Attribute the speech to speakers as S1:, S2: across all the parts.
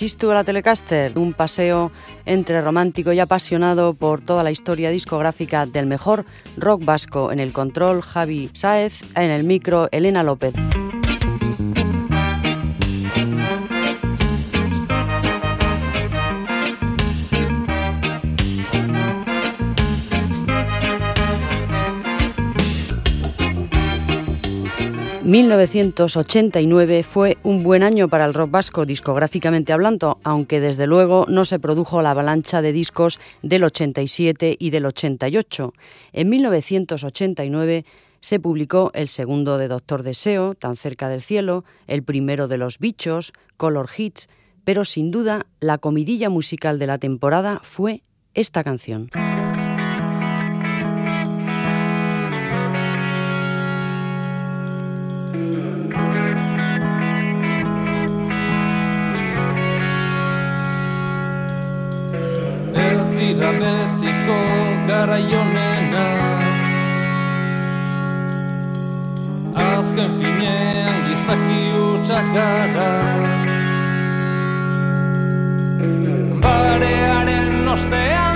S1: Chistu a la Telecaster, un paseo entre romántico y apasionado por toda la historia discográfica del mejor rock vasco. En el control, Javi Sáez, en el micro, Elena López. 1989 fue un buen año para el rock vasco discográficamente hablando, aunque desde luego no se produjo la avalancha de discos del 87 y del 88. En 1989 se publicó el segundo de Doctor Deseo, Tan cerca del cielo, el primero de Los Bichos, Color Hits, pero sin duda la comidilla musical de la temporada fue esta canción.
S2: Garaionenak Azken finean gizaki utxak gara Barearen ostean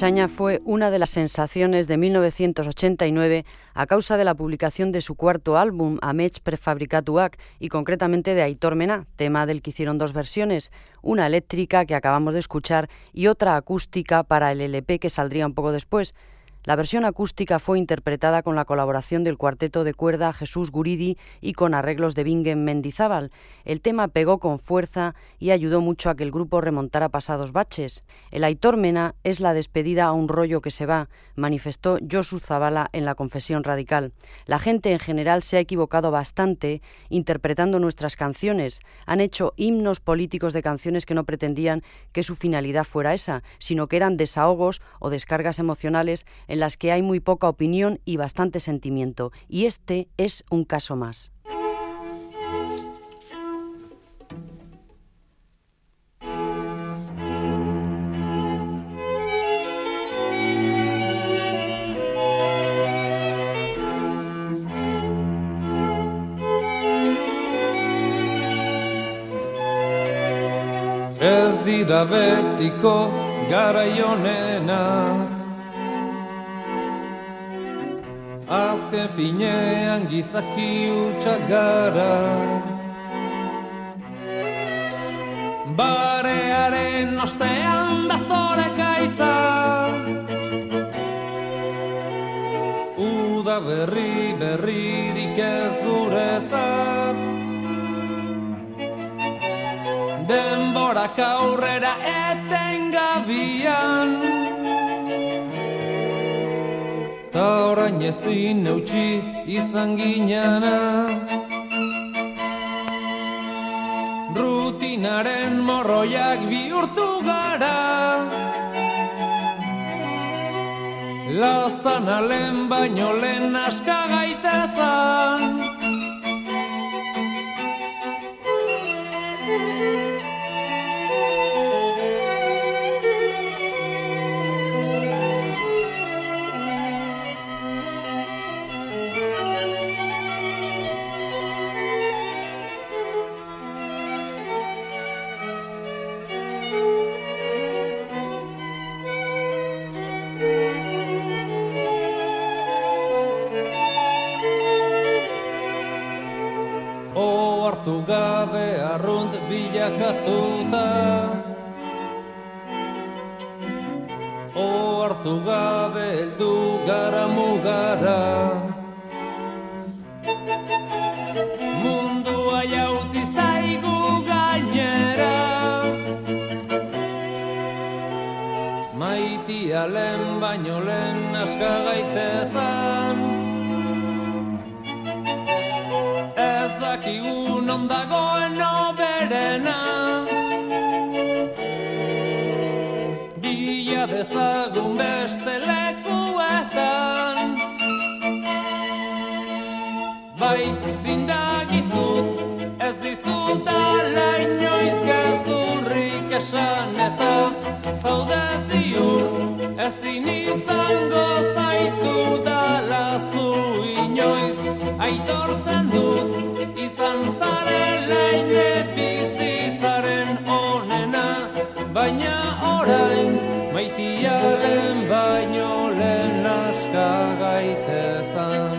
S1: Erchaña fue una de las sensaciones de 1989 a causa de la publicación de su cuarto álbum, Amech Prefabricatuac, y concretamente de Aitor Mena, tema del que hicieron dos versiones, una eléctrica que acabamos de escuchar y otra acústica para el LP que saldría un poco después. La versión acústica fue interpretada con la colaboración del cuarteto de cuerda Jesús Guridi y con arreglos de Bingen Mendizábal. El tema pegó con fuerza y ayudó mucho a que el grupo remontara pasados baches. El Aitor Mena es la despedida a un rollo que se va, manifestó Josu Zabala en la Confesión Radical. La gente en general se ha equivocado bastante interpretando nuestras canciones. Han hecho himnos políticos de canciones que no pretendían que su finalidad fuera esa, sino que eran desahogos o descargas emocionales en las que hay muy poca opinión y bastante sentimiento, y este es un caso más.
S2: Ez dira azken finean gizaki utxak gara. Barearen ostean daztore kaitza Uda berri berririk ez guretzat. Denborak aurrera etengabian Ta orain ezin neutxi izan ginana Rutinaren morroiak bihurtu gara. Lastan alen baino lehen aska gaitezan gara mugara Mundua jautzi zaigu gainera. Maitia lehen baino lehen aska gaitezan. Ez dakigu non dagoen oberena Bila dezagun beste Zaude ziur ezin izango zaitu dalaztu inoiz. Aitortzen dut izan zarela ine bizitzaren onena Baina orain maitiaren baino lehen aska gaitezan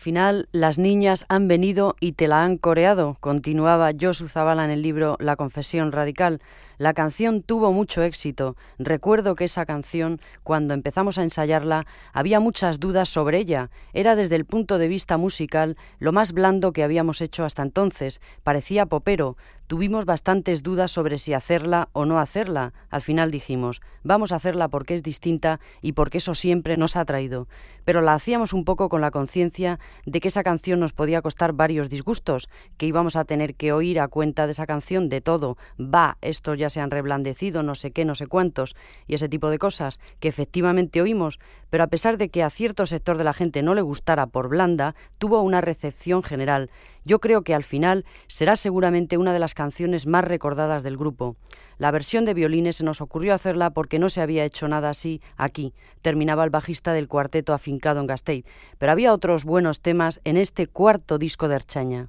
S1: final, las niñas han venido y te la han coreado, continuaba Josu Zabala en el libro La confesión radical. La canción tuvo mucho éxito. Recuerdo que esa canción, cuando empezamos a ensayarla, había muchas dudas sobre ella. Era desde el punto de vista musical lo más blando que habíamos hecho hasta entonces. Parecía popero, Tuvimos bastantes dudas sobre si hacerla o no hacerla. Al final dijimos, vamos a hacerla porque es distinta y porque eso siempre nos ha traído. Pero la hacíamos un poco con la conciencia de que esa canción nos podía costar varios disgustos, que íbamos a tener que oír a cuenta de esa canción de todo. Va, estos ya se han reblandecido, no sé qué, no sé cuántos, y ese tipo de cosas, que efectivamente oímos, pero a pesar de que a cierto sector de la gente no le gustara por blanda, tuvo una recepción general yo creo que al final será seguramente una de las canciones más recordadas del grupo. La versión de violines se nos ocurrió hacerla porque no se había hecho nada así aquí, terminaba el bajista del cuarteto afincado en Gasteiz, pero había otros buenos temas en este cuarto disco de Archaña.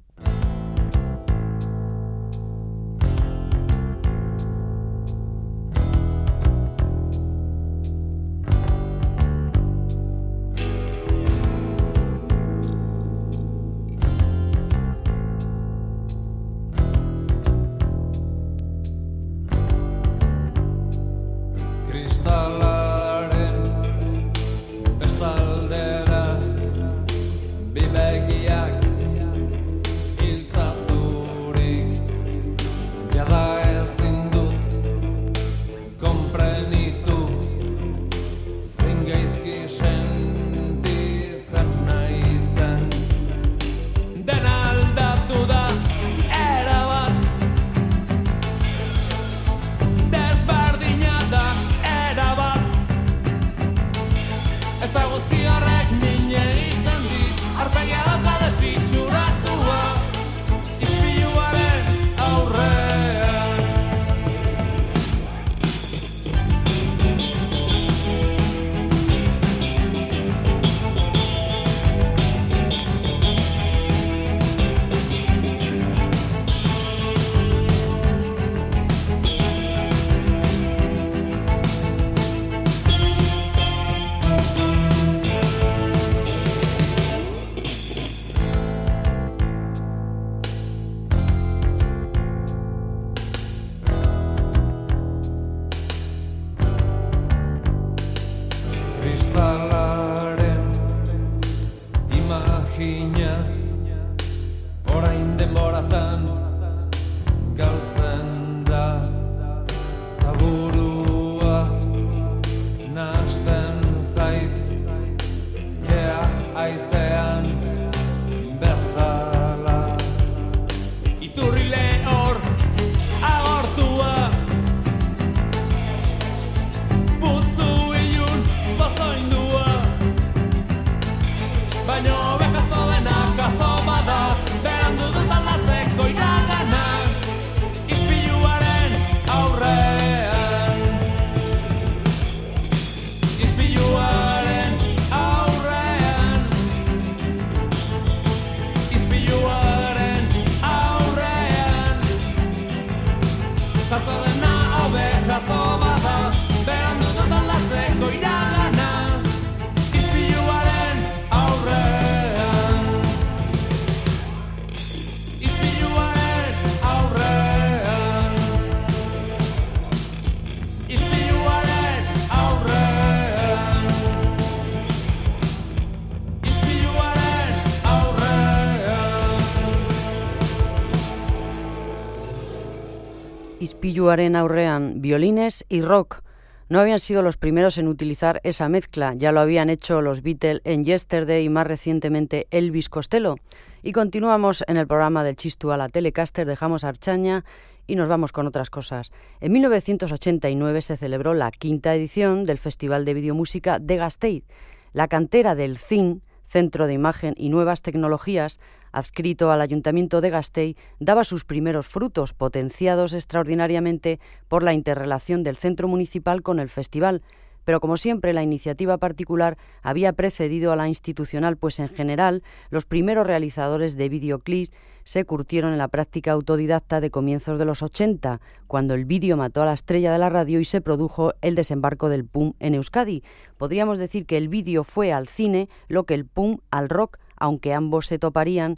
S1: Ispiluaren aurrean violines y rock. No habían sido los primeros en utilizar esa mezcla, ya lo habían hecho los Beatles en Yesterday y más recientemente Elvis Costello. Y continuamos en el programa del Chistu a la Telecaster, dejamos Archaña y nos vamos con otras cosas. En 1989 se celebró la quinta edición del Festival de Videomúsica de Gasteiz. La cantera del CIN, Centro de Imagen y Nuevas Tecnologías, adscrito al Ayuntamiento de Gasteiz, daba sus primeros frutos, potenciados extraordinariamente por la interrelación del centro municipal con el festival. Pero como siempre, la iniciativa particular había precedido a la institucional, pues en general los primeros realizadores de videoclips se curtieron en la práctica autodidacta de comienzos de los 80, cuando el vídeo mató a la estrella de la radio y se produjo el desembarco del PUM en Euskadi. Podríamos decir que el vídeo fue al cine lo que el PUM al rock aunque ambos se toparían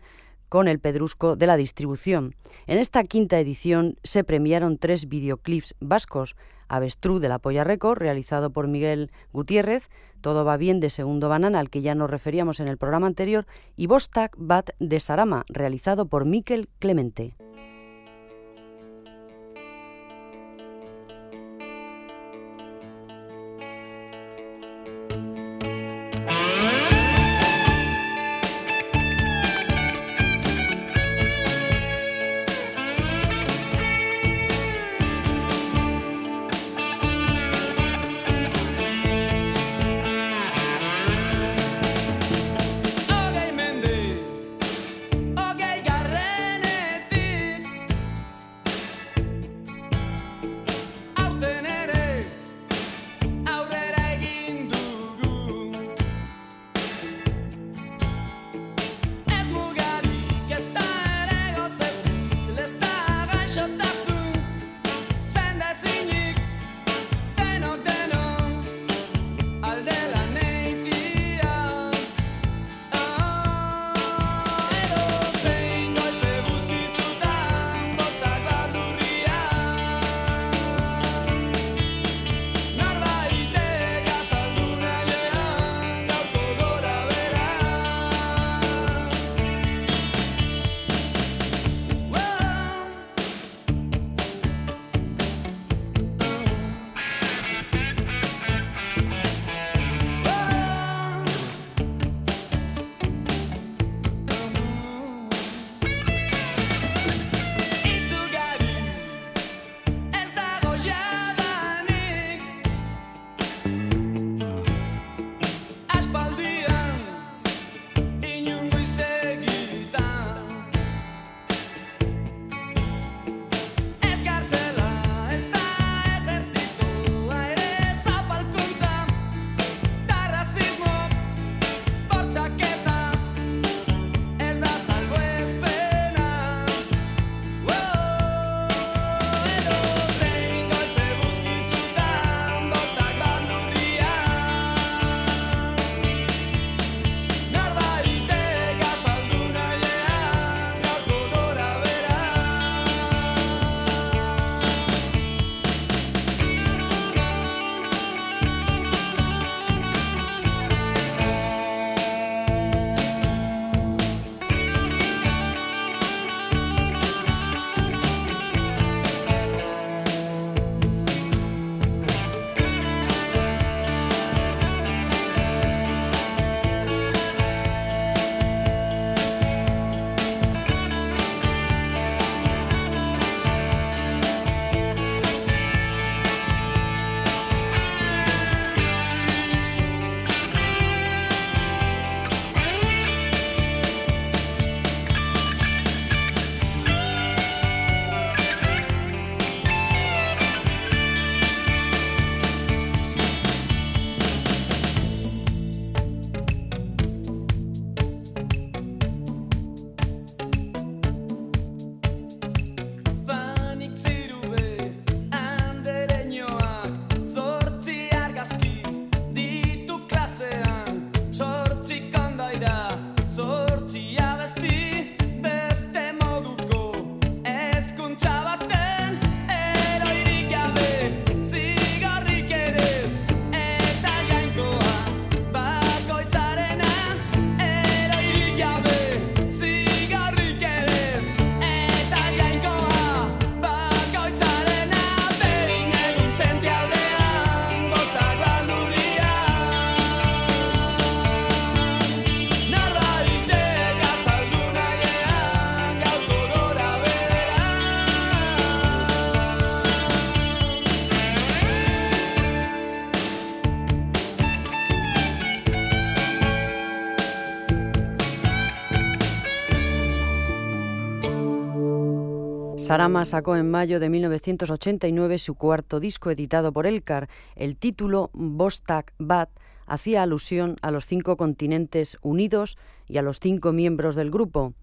S3: con el pedrusco de la distribución. En esta quinta edición se premiaron tres videoclips vascos, Avestrú de la Polla Record, realizado por Miguel Gutiérrez, Todo va bien de Segundo Banana, al que ya nos referíamos en el programa anterior, y Bostak Bat de Sarama, realizado por Miquel Clemente. Sarama sacó en mayo de 1989 su cuarto disco editado por Elcar. El título Bostak Bat hacía alusión a los cinco continentes unidos y a los cinco miembros del grupo.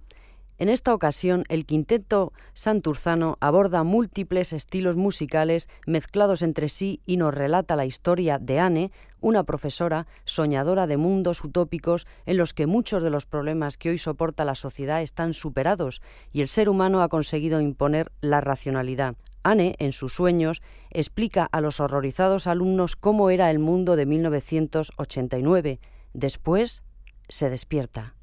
S3: En esta ocasión, el quinteto santurzano aborda múltiples estilos musicales mezclados entre sí y nos relata la historia de Anne, una profesora soñadora de mundos utópicos en los que muchos de los problemas que hoy soporta la sociedad están superados y el ser humano ha conseguido imponer la racionalidad. Anne, en sus sueños, explica a los horrorizados alumnos cómo era el mundo de 1989. Después se despierta.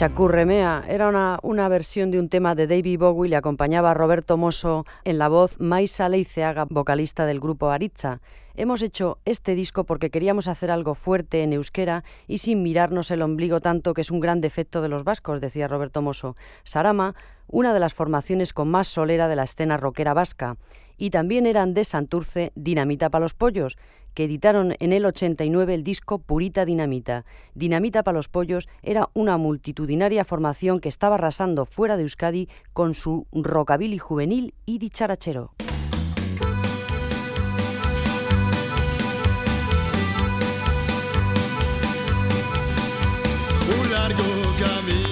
S3: Chacurremea era una, una, versión de un tema de David Bowie, le acompañaba a Roberto Mosso en la voz Maisa Leiceaga, vocalista del grupo Aritza. Hemos hecho este disco porque queríamos hacer algo fuerte en euskera y sin mirarnos el ombligo tanto, que es un gran defecto de los vascos, decía Roberto Mosso. Sarama, una de las formaciones con más solera de la escena rockera vasca. Y también eran de Santurce Dinamita para los Pollos, que editaron en el 89 el disco Purita Dinamita. Dinamita para los Pollos era una multitudinaria formación que estaba arrasando fuera de Euskadi con su rockabilly juvenil y dicharachero.
S4: Un largo camino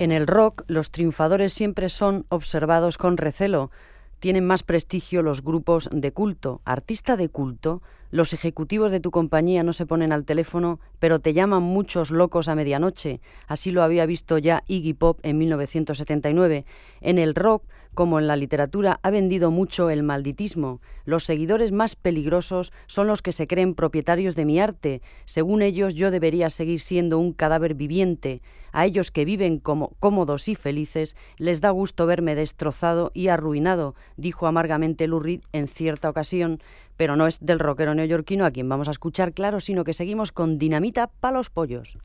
S4: En el rock, los triunfadores siempre son observados con recelo. Tienen más prestigio los grupos de culto. Artista de culto, los ejecutivos de tu compañía no se ponen al teléfono, pero te llaman muchos locos a medianoche. Así lo había visto ya Iggy Pop en 1979. En el rock, como en la literatura, ha vendido mucho el malditismo. Los seguidores más peligrosos son los que se creen propietarios de mi arte. Según ellos, yo debería seguir siendo un cadáver viviente. A ellos que viven como cómodos y felices, les da gusto verme destrozado y arruinado, dijo amargamente Lurid en cierta ocasión, pero no es del rockero neoyorquino a quien vamos a escuchar claro, sino que seguimos con Dinamita para los pollos.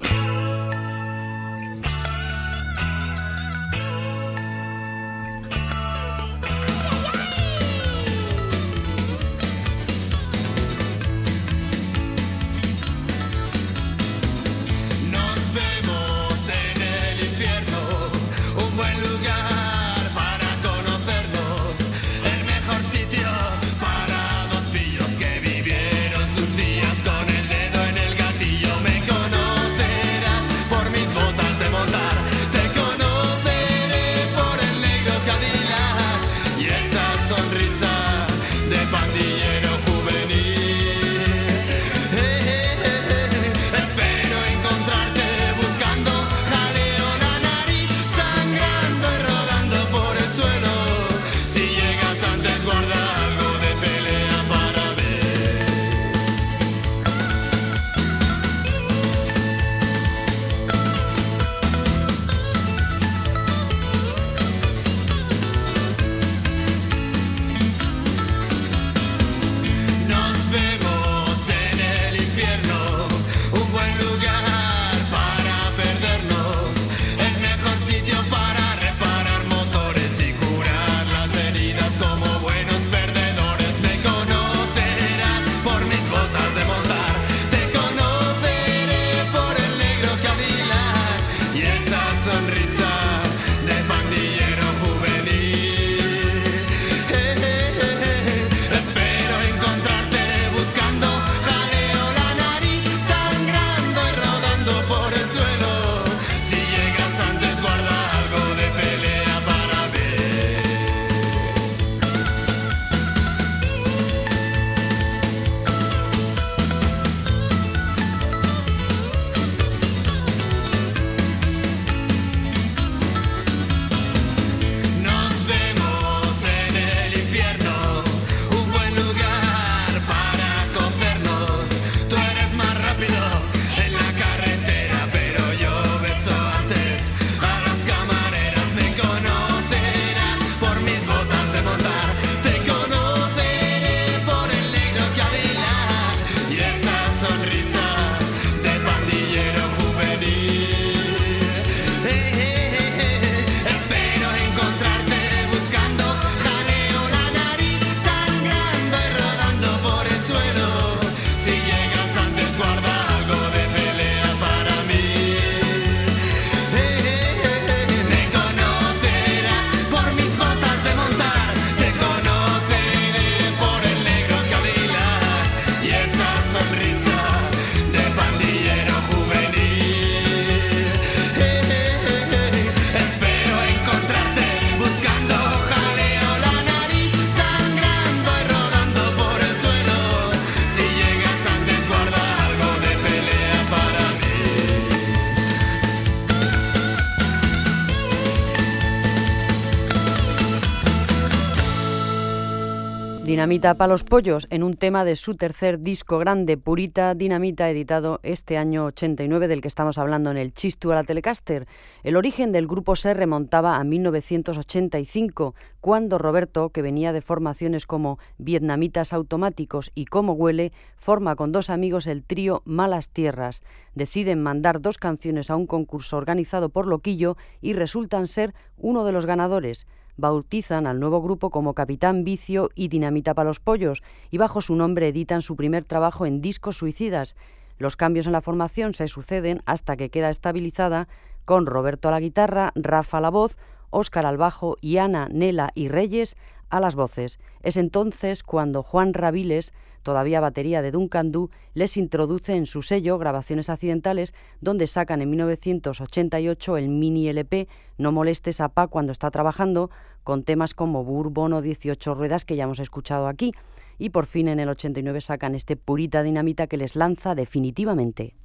S4: Dinamita para los pollos en un tema de su tercer disco grande, Purita Dinamita, editado este año 89 del que estamos hablando en el Chistu a la Telecaster. El origen del grupo se remontaba a 1985, cuando Roberto, que venía de formaciones como Vietnamitas Automáticos y Como Huele, forma con dos amigos el trío Malas Tierras. Deciden mandar dos canciones a un concurso organizado por Loquillo y resultan ser uno de los ganadores bautizan al nuevo grupo como Capitán Vicio y Dinamita para los Pollos y bajo su nombre editan su primer trabajo en discos suicidas. Los cambios en la formación se suceden hasta que queda estabilizada con Roberto a la guitarra, Rafa a la voz, Óscar al bajo y Ana, Nela y Reyes a las voces. Es entonces cuando Juan Raviles
S1: todavía batería de Duncan Du, les introduce en su sello Grabaciones Accidentales, donde sacan en 1988 el mini LP No molestes a Pa cuando está trabajando, con temas como Bourbon o 18 ruedas que ya hemos escuchado aquí. Y por fin en el 89 sacan este Purita Dinamita que les lanza definitivamente.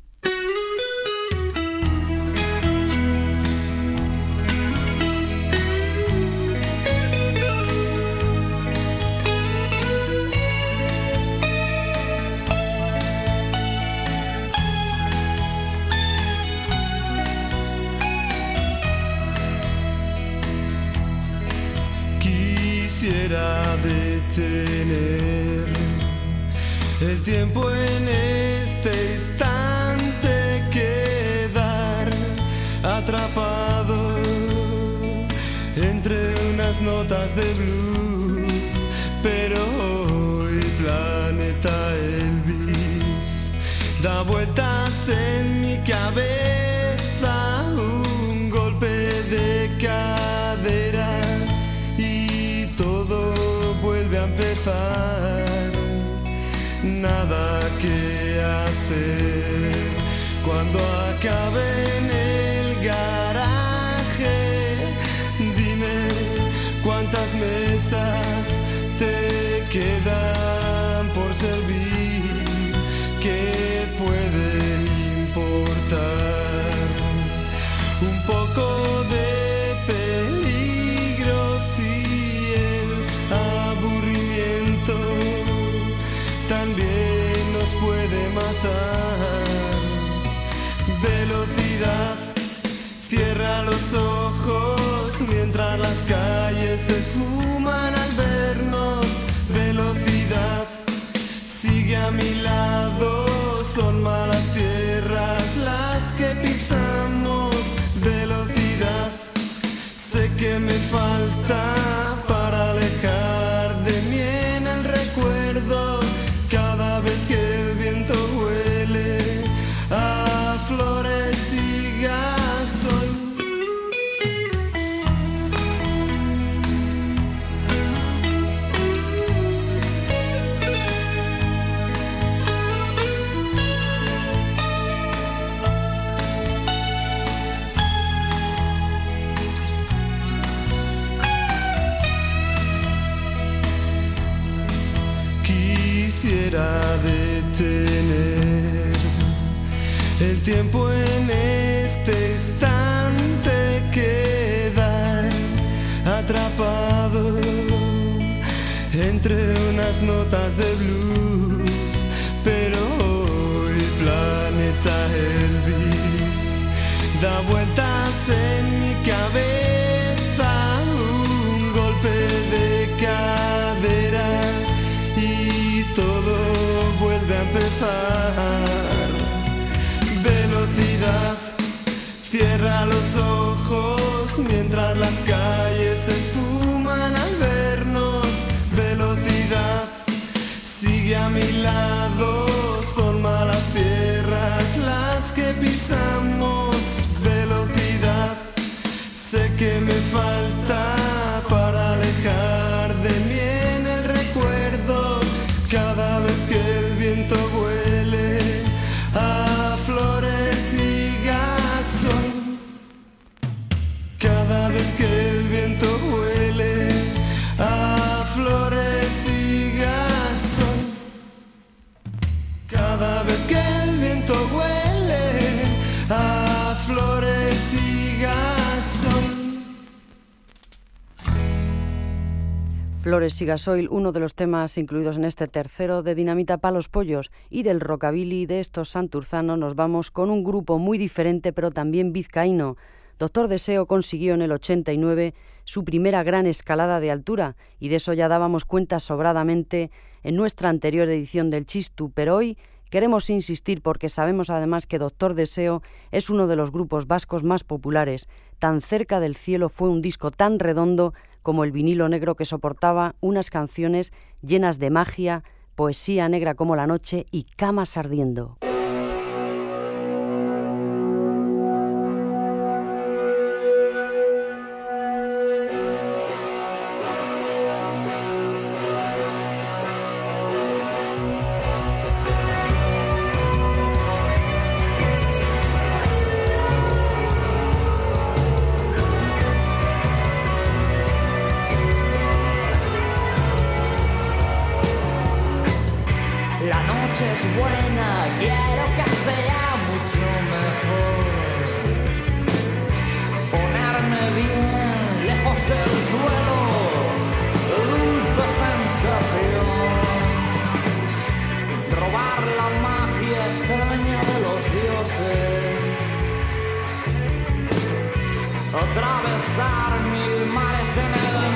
S4: Detener el tiempo en este instante quedar atrapado entre unas notas de blues. Pero hoy planeta Elvis da vueltas en servir, qué puede importar un poco de Velocidad, cierra los ojos mientras las calles se esfuman a mi lado, son malas tierras las que pisamos. Velocidad, sé que me falta tiempo en este instante queda atrapado entre unas notas de blues, pero hoy planeta Elvis da vueltas en mi cabeza, un golpe de cadera y todo vuelve a empezar. Cierra los ojos mientras las calles se esfuman al vernos. Velocidad, sigue a mi lado, son malas tierras las que pisamos. Velocidad, sé que me falta para alejar Flores y gasoil,
S1: uno de los temas incluidos en este tercero de Dinamita Palos Pollos y del rockabilly de estos santurzanos nos vamos con un grupo muy diferente pero también vizcaíno. Doctor Deseo consiguió en el 89 su primera gran escalada de altura y de eso ya dábamos cuenta sobradamente en nuestra anterior edición del Chistu, pero hoy queremos insistir porque sabemos además que Doctor Deseo es uno de los grupos vascos más populares. Tan cerca del cielo fue un disco tan redondo como el vinilo negro que soportaba unas canciones llenas de magia, poesía negra como la noche y camas ardiendo.
S5: atravesar mil mares en el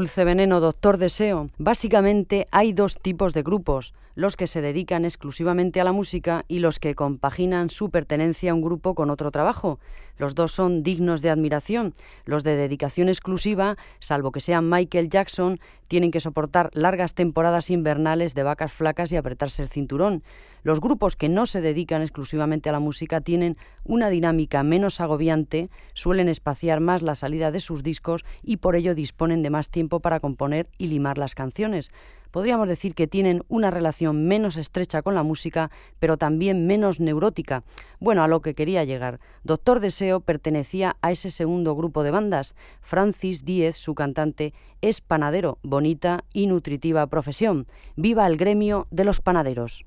S5: Dulce Veneno, Doctor Deseo. Básicamente hay dos tipos de grupos, los que se dedican exclusivamente a la música y los que compaginan su pertenencia a un grupo con otro trabajo. Los dos son dignos de admiración. Los de dedicación exclusiva, salvo que sean Michael Jackson, tienen que soportar largas temporadas invernales de vacas flacas y apretarse el cinturón. Los grupos que no se dedican exclusivamente a la música tienen una dinámica menos agobiante, suelen espaciar más la salida de sus discos y por ello disponen de más tiempo para componer y limar las canciones. Podríamos decir que tienen una relación menos estrecha con la música, pero también menos neurótica. Bueno, a lo que quería llegar. Doctor Deseo pertenecía a ese segundo grupo de bandas. Francis Díez, su cantante, es panadero, bonita y nutritiva profesión. Viva el gremio de los panaderos.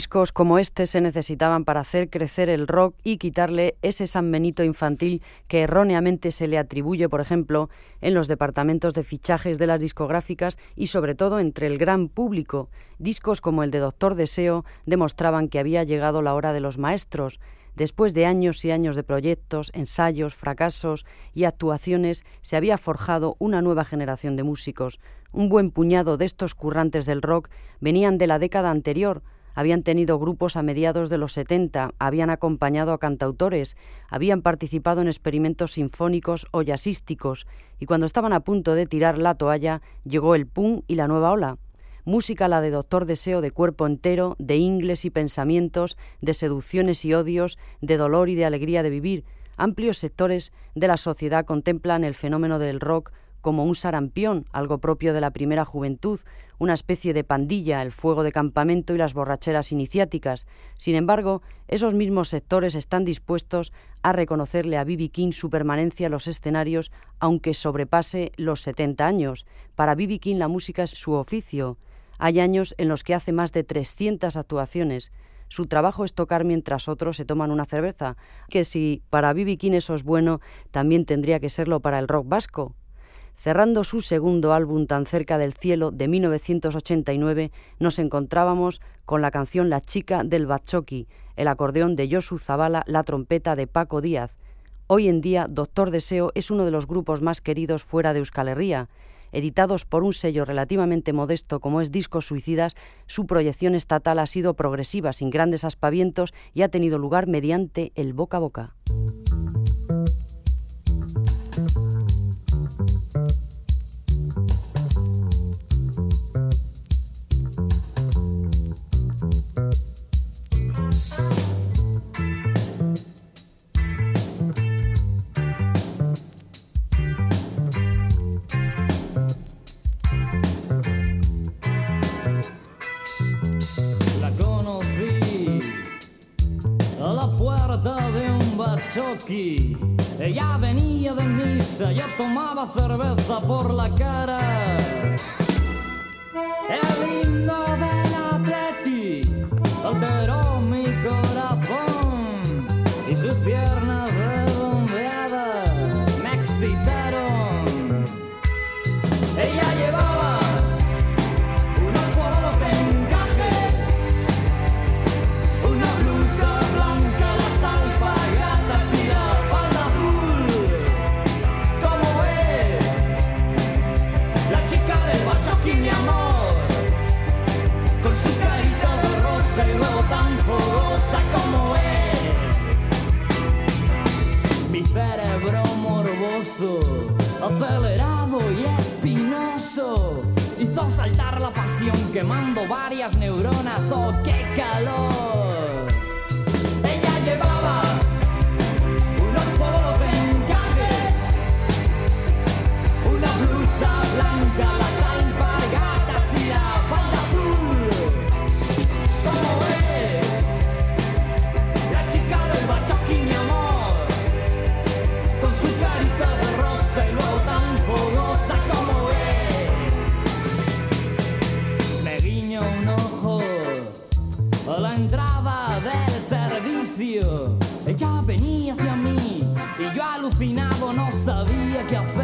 S1: Discos como este se necesitaban para hacer crecer el rock y quitarle ese San Benito infantil que erróneamente se le atribuye, por ejemplo, en los departamentos de fichajes de las discográficas y sobre todo entre el gran público. Discos como el de Doctor Deseo demostraban que había llegado la hora de los maestros. Después de años y años de proyectos, ensayos, fracasos y actuaciones, se había forjado una nueva generación de músicos. Un buen puñado de estos currantes del rock venían de la década anterior, habían tenido grupos a mediados de los 70, habían acompañado a cantautores, habían participado en experimentos sinfónicos o jazzísticos, y cuando estaban a punto de tirar la toalla, llegó el punk y la nueva ola. Música la de Doctor Deseo de cuerpo entero, de ingles y pensamientos, de seducciones y odios, de dolor y de alegría de vivir. Amplios sectores de la sociedad contemplan el fenómeno del rock como un sarampión, algo propio de la primera juventud, una especie de pandilla, el fuego de campamento y las borracheras iniciáticas. Sin embargo, esos mismos sectores están dispuestos a reconocerle a B.B. King su permanencia en los escenarios, aunque sobrepase los 70 años. Para B.B. King la música es su oficio. Hay años en los que hace más de 300 actuaciones. Su trabajo es tocar mientras otros se toman una cerveza, que si para B.B. King eso es bueno, también tendría que serlo para el rock vasco. Cerrando su segundo álbum Tan cerca del cielo de 1989, nos encontrábamos con la canción La chica del Bachoqui, el acordeón de Josu Zabala, la trompeta de Paco Díaz. Hoy en día, Doctor Deseo es uno de los grupos más queridos fuera de Euskal Herria. Editados por un sello relativamente modesto como es Discos Suicidas, su proyección estatal ha sido progresiva, sin grandes aspavientos y ha tenido lugar mediante el boca a boca.
S5: whisky. Ella venía de misa, yo tomaba cerveza por la cara. Pasión quemando varias neuronas. ¡Oh, qué calor! Ella venía hacia mí y yo alucinado no sabía qué hacer.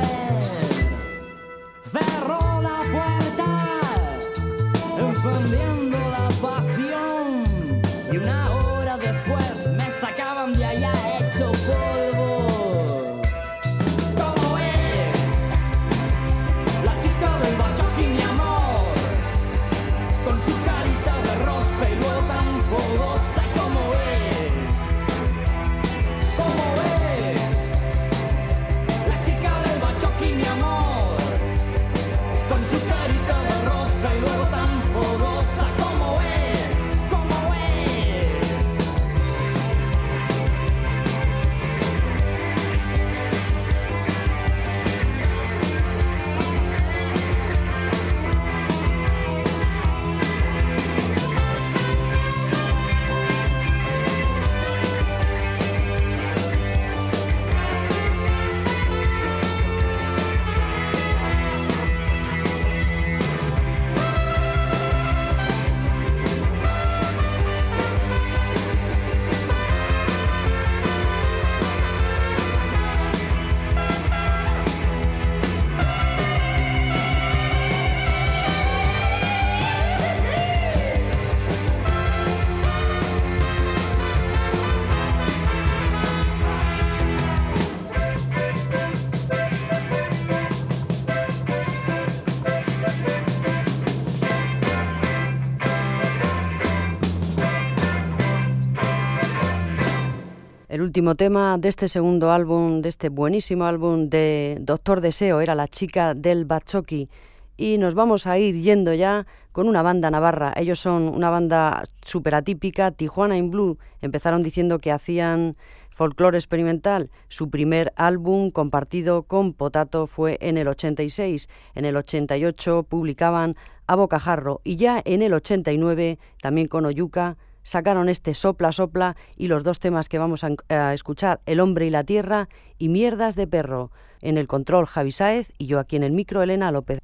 S1: Último tema de este segundo álbum, de este buenísimo álbum de Doctor Deseo, era La chica del Bachoqui. Y nos vamos a ir yendo ya con una banda navarra. Ellos son una banda súper atípica, Tijuana in Blue. Empezaron diciendo que hacían folclore experimental. Su primer álbum compartido con Potato fue en el 86. En el 88 publicaban A Bocajarro y ya en el 89, también con Oyuca, sacaron este Sopla Sopla y los dos temas que vamos a, escuchar, El hombre y la tierra y Mierdas de perro. En el control Javi Sáez y yo aquí en el micro Elena López.